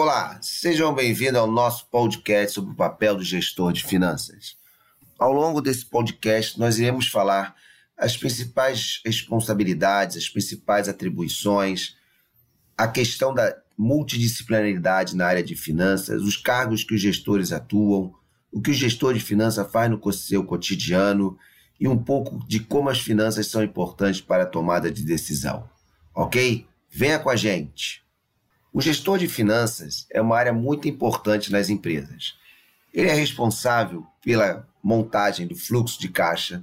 Olá, sejam bem-vindos ao nosso podcast sobre o papel do gestor de finanças. Ao longo desse podcast, nós iremos falar as principais responsabilidades, as principais atribuições, a questão da multidisciplinaridade na área de finanças, os cargos que os gestores atuam, o que o gestor de finanças faz no seu cotidiano e um pouco de como as finanças são importantes para a tomada de decisão. Ok? Venha com a gente! O gestor de finanças é uma área muito importante nas empresas. Ele é responsável pela montagem do fluxo de caixa,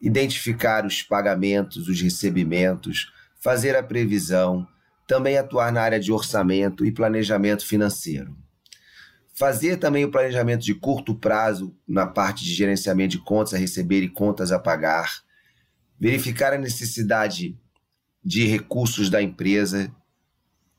identificar os pagamentos, os recebimentos, fazer a previsão, também atuar na área de orçamento e planejamento financeiro. Fazer também o planejamento de curto prazo na parte de gerenciamento de contas a receber e contas a pagar. Verificar a necessidade de recursos da empresa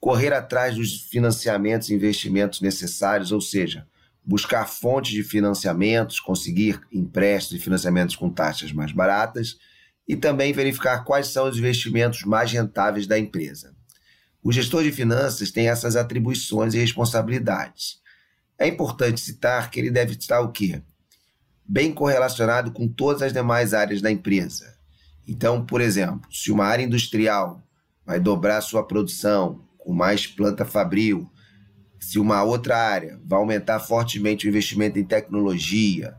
correr atrás dos financiamentos e investimentos necessários, ou seja, buscar fontes de financiamentos, conseguir empréstimos e financiamentos com taxas mais baratas e também verificar quais são os investimentos mais rentáveis da empresa. O gestor de finanças tem essas atribuições e responsabilidades. É importante citar que ele deve estar o quê? Bem correlacionado com todas as demais áreas da empresa. Então, por exemplo, se uma área industrial vai dobrar sua produção, com mais planta fabril, se uma outra área vai aumentar fortemente o investimento em tecnologia.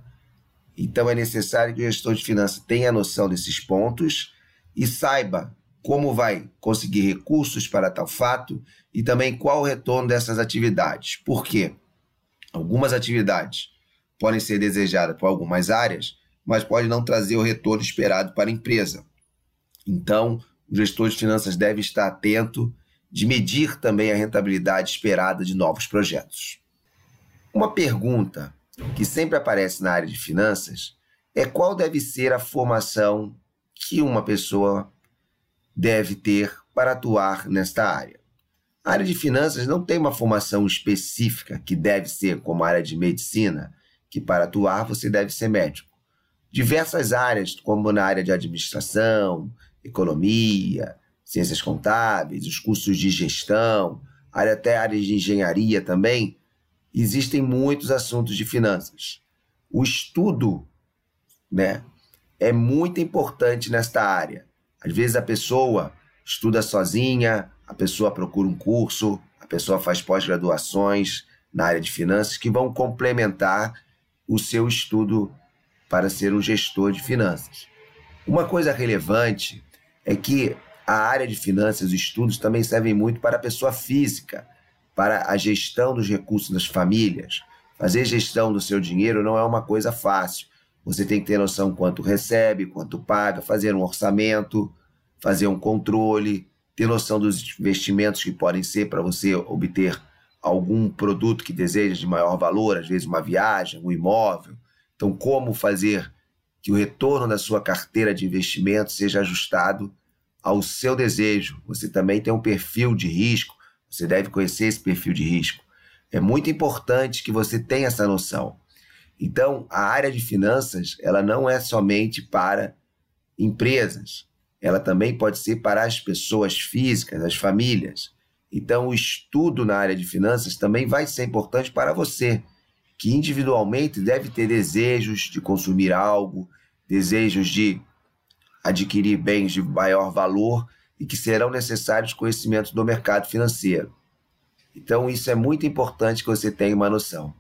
Então é necessário que o gestor de finanças tenha noção desses pontos e saiba como vai conseguir recursos para tal fato e também qual o retorno dessas atividades. Por quê? Algumas atividades podem ser desejadas por algumas áreas, mas pode não trazer o retorno esperado para a empresa. Então, o gestor de finanças deve estar atento de medir também a rentabilidade esperada de novos projetos. Uma pergunta que sempre aparece na área de finanças é qual deve ser a formação que uma pessoa deve ter para atuar nesta área. A área de finanças não tem uma formação específica que deve ser como a área de medicina, que para atuar você deve ser médico. Diversas áreas, como na área de administração, economia, ciências contábeis, os cursos de gestão, até áreas de engenharia também, existem muitos assuntos de finanças. O estudo né, é muito importante nesta área. Às vezes a pessoa estuda sozinha, a pessoa procura um curso, a pessoa faz pós-graduações na área de finanças que vão complementar o seu estudo para ser um gestor de finanças. Uma coisa relevante é que a área de finanças e estudos também servem muito para a pessoa física, para a gestão dos recursos das famílias. Fazer gestão do seu dinheiro não é uma coisa fácil. Você tem que ter noção quanto recebe, quanto paga, fazer um orçamento, fazer um controle, ter noção dos investimentos que podem ser para você obter algum produto que deseja de maior valor, às vezes uma viagem, um imóvel. Então, como fazer que o retorno da sua carteira de investimento seja ajustado ao seu desejo. Você também tem um perfil de risco, você deve conhecer esse perfil de risco. É muito importante que você tenha essa noção. Então, a área de finanças, ela não é somente para empresas, ela também pode ser para as pessoas físicas, as famílias. Então, o estudo na área de finanças também vai ser importante para você, que individualmente deve ter desejos de consumir algo, desejos de adquirir bens de maior valor e que serão necessários conhecimentos do mercado financeiro. Então, isso é muito importante que você tenha uma noção.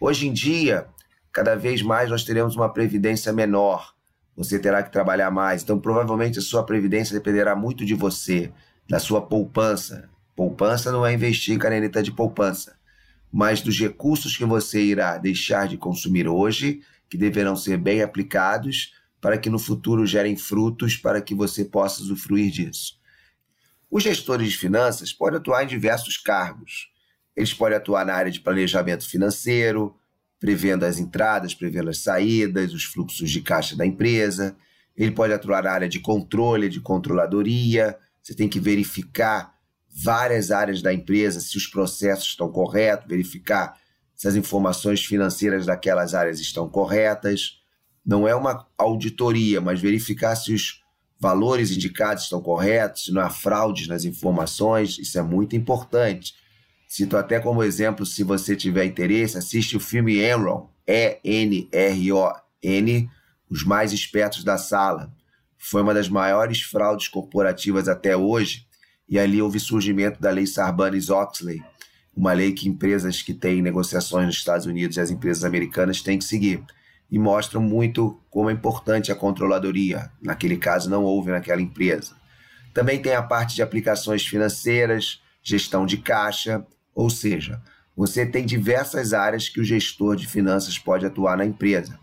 Hoje em dia, cada vez mais nós teremos uma previdência menor. Você terá que trabalhar mais. Então, provavelmente, a sua previdência dependerá muito de você, da sua poupança. Poupança não é investir em caneta de poupança, mas dos recursos que você irá deixar de consumir hoje, que deverão ser bem aplicados para que no futuro gerem frutos para que você possa usufruir disso. Os gestores de finanças podem atuar em diversos cargos. Eles podem atuar na área de planejamento financeiro, prevendo as entradas, prevendo as saídas, os fluxos de caixa da empresa. Ele pode atuar na área de controle, de controladoria. Você tem que verificar várias áreas da empresa, se os processos estão corretos, verificar se as informações financeiras daquelas áreas estão corretas não é uma auditoria, mas verificar se os valores indicados estão corretos, se não há fraudes nas informações, isso é muito importante. Cito até como exemplo, se você tiver interesse, assiste o filme Enron, E-N-R-O-N, Os Mais Espertos da Sala. Foi uma das maiores fraudes corporativas até hoje, e ali houve surgimento da lei Sarbanes-Oxley, uma lei que empresas que têm negociações nos Estados Unidos e as empresas americanas têm que seguir. E mostram muito como é importante a controladoria. Naquele caso, não houve naquela empresa. Também tem a parte de aplicações financeiras, gestão de caixa, ou seja, você tem diversas áreas que o gestor de finanças pode atuar na empresa.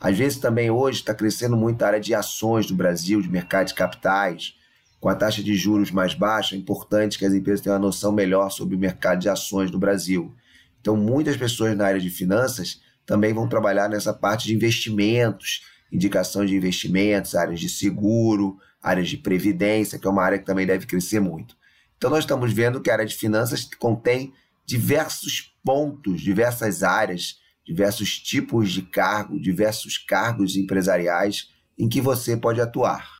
Às vezes também hoje está crescendo muito a área de ações do Brasil, de mercado de capitais, com a taxa de juros mais baixa, é importante que as empresas tenham uma noção melhor sobre o mercado de ações no Brasil. Então, muitas pessoas na área de finanças também vão trabalhar nessa parte de investimentos, indicação de investimentos, áreas de seguro, áreas de previdência, que é uma área que também deve crescer muito. Então, nós estamos vendo que a área de finanças contém diversos pontos, diversas áreas, diversos tipos de cargo, diversos cargos empresariais em que você pode atuar.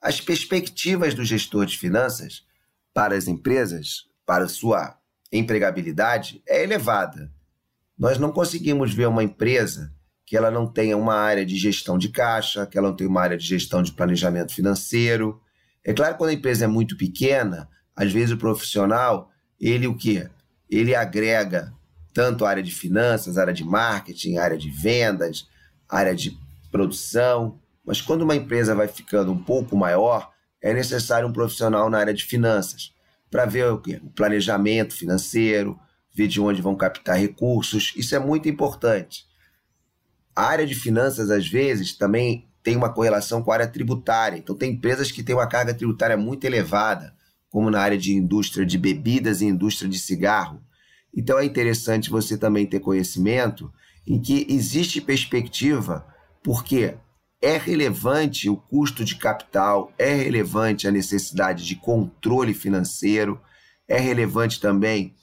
As perspectivas do gestor de finanças para as empresas, para sua empregabilidade, é elevada. Nós não conseguimos ver uma empresa que ela não tenha uma área de gestão de caixa, que ela não tenha uma área de gestão de planejamento financeiro. É claro que quando a empresa é muito pequena, às vezes o profissional, ele o quê? Ele agrega tanto a área de finanças, área de marketing, área de vendas, área de produção, mas quando uma empresa vai ficando um pouco maior, é necessário um profissional na área de finanças para ver o, quê? o planejamento financeiro, ver de onde vão captar recursos. Isso é muito importante. A área de finanças, às vezes, também tem uma correlação com a área tributária. Então, tem empresas que têm uma carga tributária muito elevada, como na área de indústria de bebidas e indústria de cigarro. Então, é interessante você também ter conhecimento em que existe perspectiva, porque é relevante o custo de capital, é relevante a necessidade de controle financeiro, é relevante também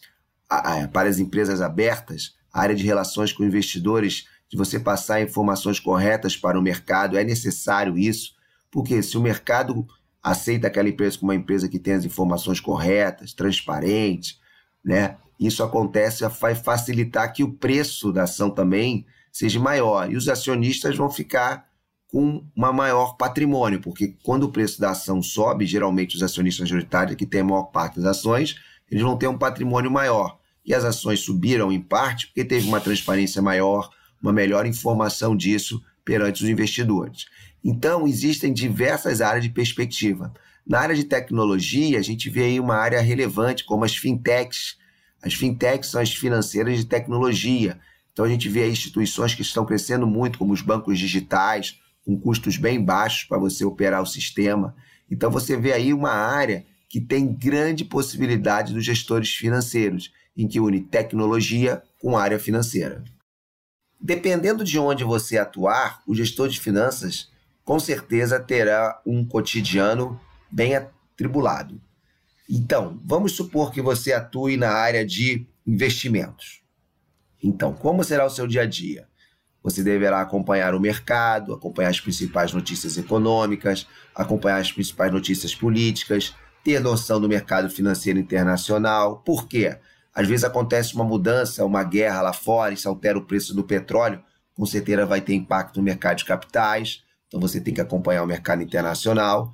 para as empresas abertas, a área de relações com investidores, de você passar informações corretas para o mercado, é necessário isso, porque se o mercado aceita aquela empresa como uma empresa que tem as informações corretas, transparente, né? Isso acontece, vai facilitar que o preço da ação também seja maior e os acionistas vão ficar com uma maior patrimônio, porque quando o preço da ação sobe, geralmente os acionistas majoritários que têm a maior parte das ações, eles vão ter um patrimônio maior. E as ações subiram em parte porque teve uma transparência maior, uma melhor informação disso perante os investidores. Então, existem diversas áreas de perspectiva. Na área de tecnologia, a gente vê aí uma área relevante, como as fintechs. As fintechs são as financeiras de tecnologia. Então, a gente vê instituições que estão crescendo muito, como os bancos digitais, com custos bem baixos para você operar o sistema. Então você vê aí uma área que tem grande possibilidade dos gestores financeiros, em que une tecnologia com área financeira. Dependendo de onde você atuar, o gestor de finanças com certeza terá um cotidiano bem atribulado. Então, vamos supor que você atue na área de investimentos. Então, como será o seu dia a dia? Você deverá acompanhar o mercado, acompanhar as principais notícias econômicas, acompanhar as principais notícias políticas, ter noção do mercado financeiro internacional. Por quê? Às vezes acontece uma mudança, uma guerra lá fora, isso altera o preço do petróleo, com certeza vai ter impacto no mercado de capitais, então você tem que acompanhar o mercado internacional.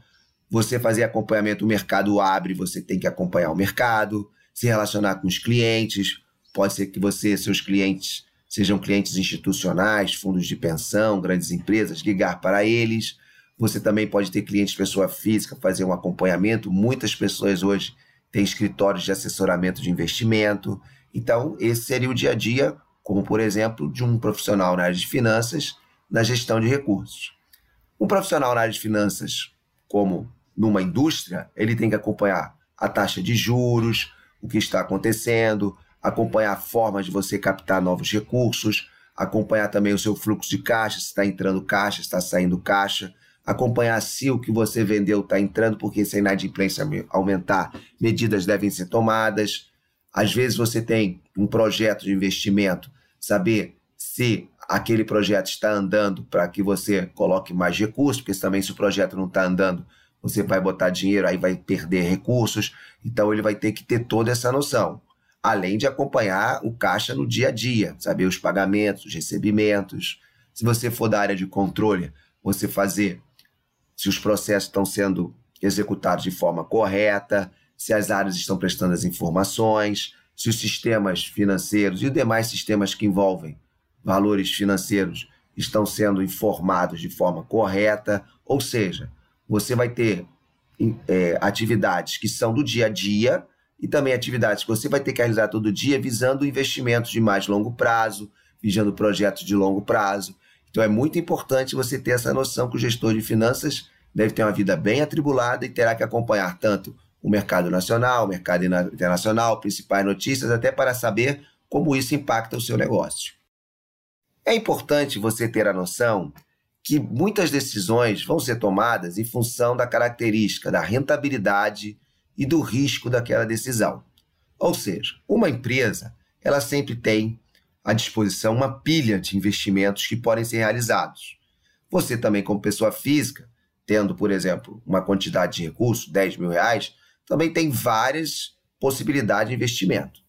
Você fazer acompanhamento, o mercado abre, você tem que acompanhar o mercado, se relacionar com os clientes. Pode ser que você, seus clientes, sejam clientes institucionais, fundos de pensão, grandes empresas, ligar para eles. Você também pode ter clientes pessoa física, fazer um acompanhamento. Muitas pessoas hoje têm escritórios de assessoramento de investimento. Então, esse seria o dia a dia, como por exemplo, de um profissional na área de finanças, na gestão de recursos. Um profissional na área de finanças, como numa indústria, ele tem que acompanhar a taxa de juros, o que está acontecendo, acompanhar formas de você captar novos recursos, acompanhar também o seu fluxo de caixa, se está entrando caixa, se está saindo caixa, acompanhar se o que você vendeu está entrando, porque se a inadimplência aumentar, medidas devem ser tomadas. Às vezes você tem um projeto de investimento, saber se aquele projeto está andando para que você coloque mais recursos, porque também se o projeto não está andando, você vai botar dinheiro, aí vai perder recursos. Então ele vai ter que ter toda essa noção. além de acompanhar o caixa no dia a dia, saber os pagamentos, os recebimentos. Se você for da área de controle, você fazer se os processos estão sendo executados de forma correta, se as áreas estão prestando as informações, se os sistemas financeiros e demais sistemas que envolvem valores financeiros estão sendo informados de forma correta, ou seja, você vai ter é, atividades que são do dia a dia e também atividades que você vai ter que realizar todo dia visando investimentos de mais longo prazo, visando projetos de longo prazo. Então é muito importante você ter essa noção que o gestor de finanças deve ter uma vida bem atribulada e terá que acompanhar tanto o mercado nacional, o mercado internacional, principais notícias, até para saber como isso impacta o seu negócio. É importante você ter a noção que muitas decisões vão ser tomadas em função da característica da rentabilidade e do risco daquela decisão. Ou seja, uma empresa, ela sempre tem à disposição uma pilha de investimentos que podem ser realizados. Você também, como pessoa física, tendo, por exemplo, uma quantidade de recursos, 10 mil reais, também tem várias possibilidades de investimento.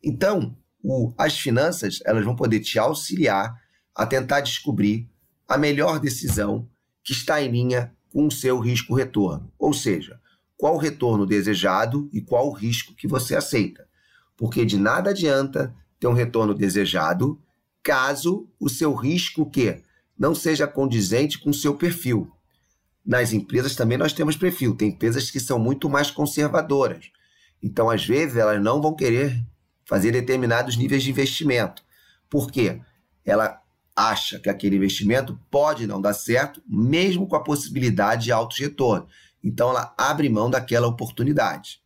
Então, o, as finanças elas vão poder te auxiliar a tentar descobrir a melhor decisão que está em linha com o seu risco-retorno. Ou seja, qual o retorno desejado e qual o risco que você aceita. Porque de nada adianta ter um retorno desejado caso o seu risco que não seja condizente com o seu perfil. Nas empresas também nós temos perfil. Tem empresas que são muito mais conservadoras. Então, às vezes, elas não vão querer fazer determinados níveis de investimento. Por quê? Ela acha que aquele investimento pode não dar certo, mesmo com a possibilidade de alto retorno. Então ela abre mão daquela oportunidade.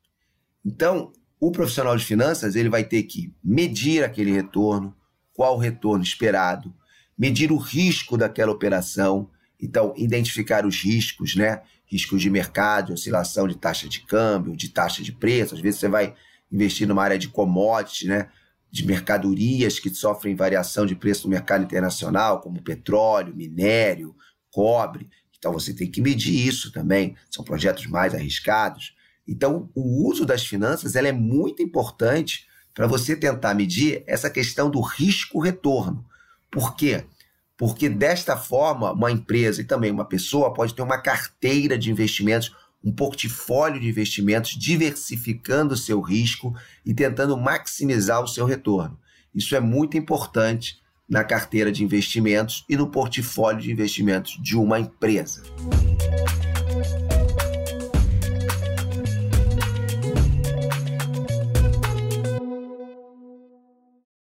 Então, o profissional de finanças ele vai ter que medir aquele retorno, qual o retorno esperado, medir o risco daquela operação, então identificar os riscos, né? Riscos de mercado, oscilação de taxa de câmbio, de taxa de preço. Às vezes você vai investir numa área de commodities, né? de mercadorias que sofrem variação de preço no mercado internacional, como petróleo, minério, cobre. Então você tem que medir isso também. São projetos mais arriscados. Então o uso das finanças ela é muito importante para você tentar medir essa questão do risco-retorno. Por quê? Porque desta forma, uma empresa e também uma pessoa pode ter uma carteira de investimentos um portfólio de investimentos, diversificando o seu risco e tentando maximizar o seu retorno. Isso é muito importante na carteira de investimentos e no portfólio de investimentos de uma empresa.